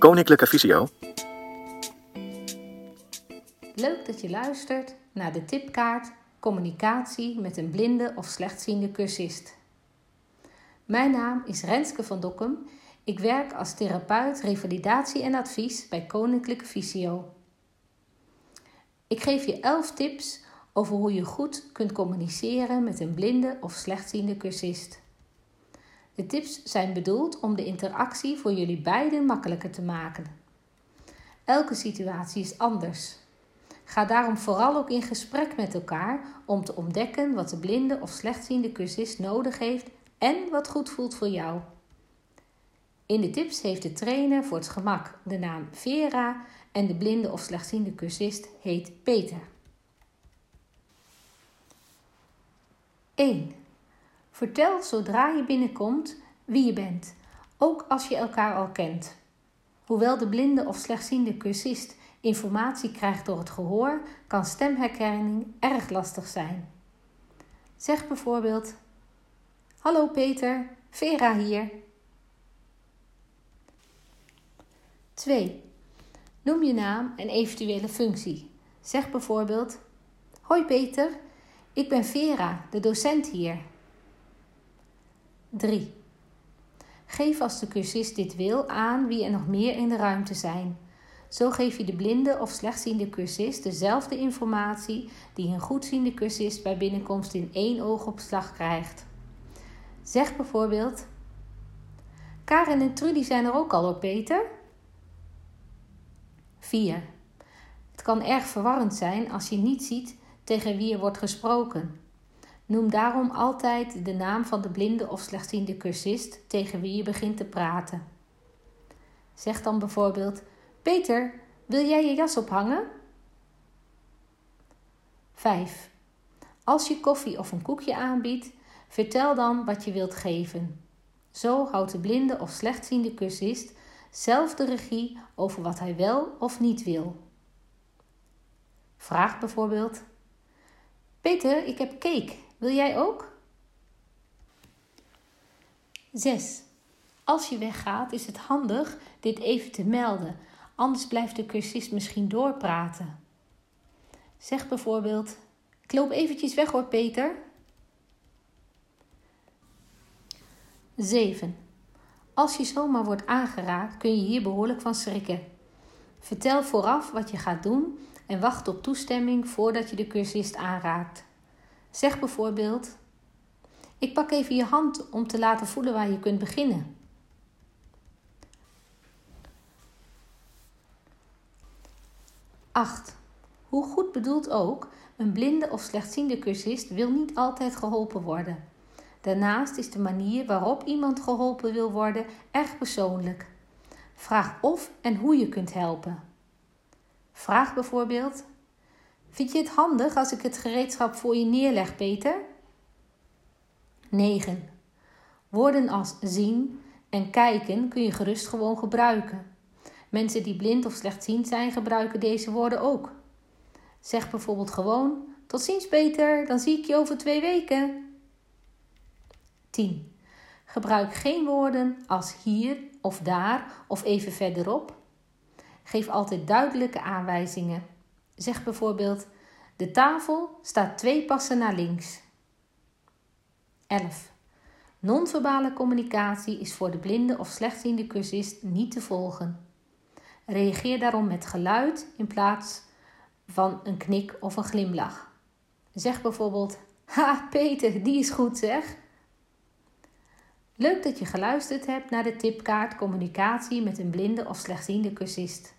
Koninklijke Visio. Leuk dat je luistert naar de tipkaart Communicatie met een blinde of slechtziende cursist. Mijn naam is Renske van Dokkum. Ik werk als therapeut revalidatie en advies bij Koninklijke Visio. Ik geef je 11 tips over hoe je goed kunt communiceren met een blinde of slechtziende cursist. De tips zijn bedoeld om de interactie voor jullie beiden makkelijker te maken. Elke situatie is anders. Ga daarom vooral ook in gesprek met elkaar om te ontdekken wat de blinde of slechtziende cursist nodig heeft en wat goed voelt voor jou. In de tips heeft de trainer voor het gemak de naam Vera en de blinde of slechtziende cursist heet Peter. 1. Vertel zodra je binnenkomt wie je bent, ook als je elkaar al kent. Hoewel de blinde of slechtziende cursist informatie krijgt door het gehoor, kan stemherkenning erg lastig zijn. Zeg bijvoorbeeld: Hallo Peter, Vera hier. 2. Noem je naam en eventuele functie. Zeg bijvoorbeeld: Hoi Peter, ik ben Vera, de docent hier. 3. Geef als de cursist dit wil aan wie er nog meer in de ruimte zijn. Zo geef je de blinde of slechtziende cursist dezelfde informatie die een goedziende cursist bij binnenkomst in één oogopslag krijgt. Zeg bijvoorbeeld: Karen en Trudy zijn er ook al op Peter. 4. Het kan erg verwarrend zijn als je niet ziet tegen wie er wordt gesproken. Noem daarom altijd de naam van de blinde of slechtziende cursist tegen wie je begint te praten. Zeg dan bijvoorbeeld: Peter, wil jij je jas ophangen? 5. Als je koffie of een koekje aanbiedt, vertel dan wat je wilt geven. Zo houdt de blinde of slechtziende cursist zelf de regie over wat hij wel of niet wil. Vraag bijvoorbeeld: Peter, ik heb cake. Wil jij ook? 6. Als je weggaat, is het handig dit even te melden, anders blijft de cursist misschien doorpraten. Zeg bijvoorbeeld: Ik loop eventjes weg hoor, Peter. 7. Als je zomaar wordt aangeraakt, kun je hier behoorlijk van schrikken. Vertel vooraf wat je gaat doen en wacht op toestemming voordat je de cursist aanraakt. Zeg bijvoorbeeld: Ik pak even je hand om te laten voelen waar je kunt beginnen. Acht. Hoe goed bedoeld ook, een blinde of slechtziende cursist wil niet altijd geholpen worden. Daarnaast is de manier waarop iemand geholpen wil worden erg persoonlijk. Vraag of en hoe je kunt helpen. Vraag bijvoorbeeld: Vind je het handig als ik het gereedschap voor je neerleg, Peter? 9. Woorden als zien en kijken kun je gerust gewoon gebruiken. Mensen die blind of slechtziend zijn, gebruiken deze woorden ook. Zeg bijvoorbeeld gewoon: Tot ziens, Peter, dan zie ik je over twee weken. 10. Gebruik geen woorden als hier of daar of even verderop. Geef altijd duidelijke aanwijzingen. Zeg bijvoorbeeld: De tafel staat twee passen naar links. 11. Non-verbale communicatie is voor de blinde of slechtziende cursist niet te volgen. Reageer daarom met geluid in plaats van een knik of een glimlach. Zeg bijvoorbeeld: Ha, Peter, die is goed zeg. Leuk dat je geluisterd hebt naar de tipkaart Communicatie met een blinde of slechtziende cursist.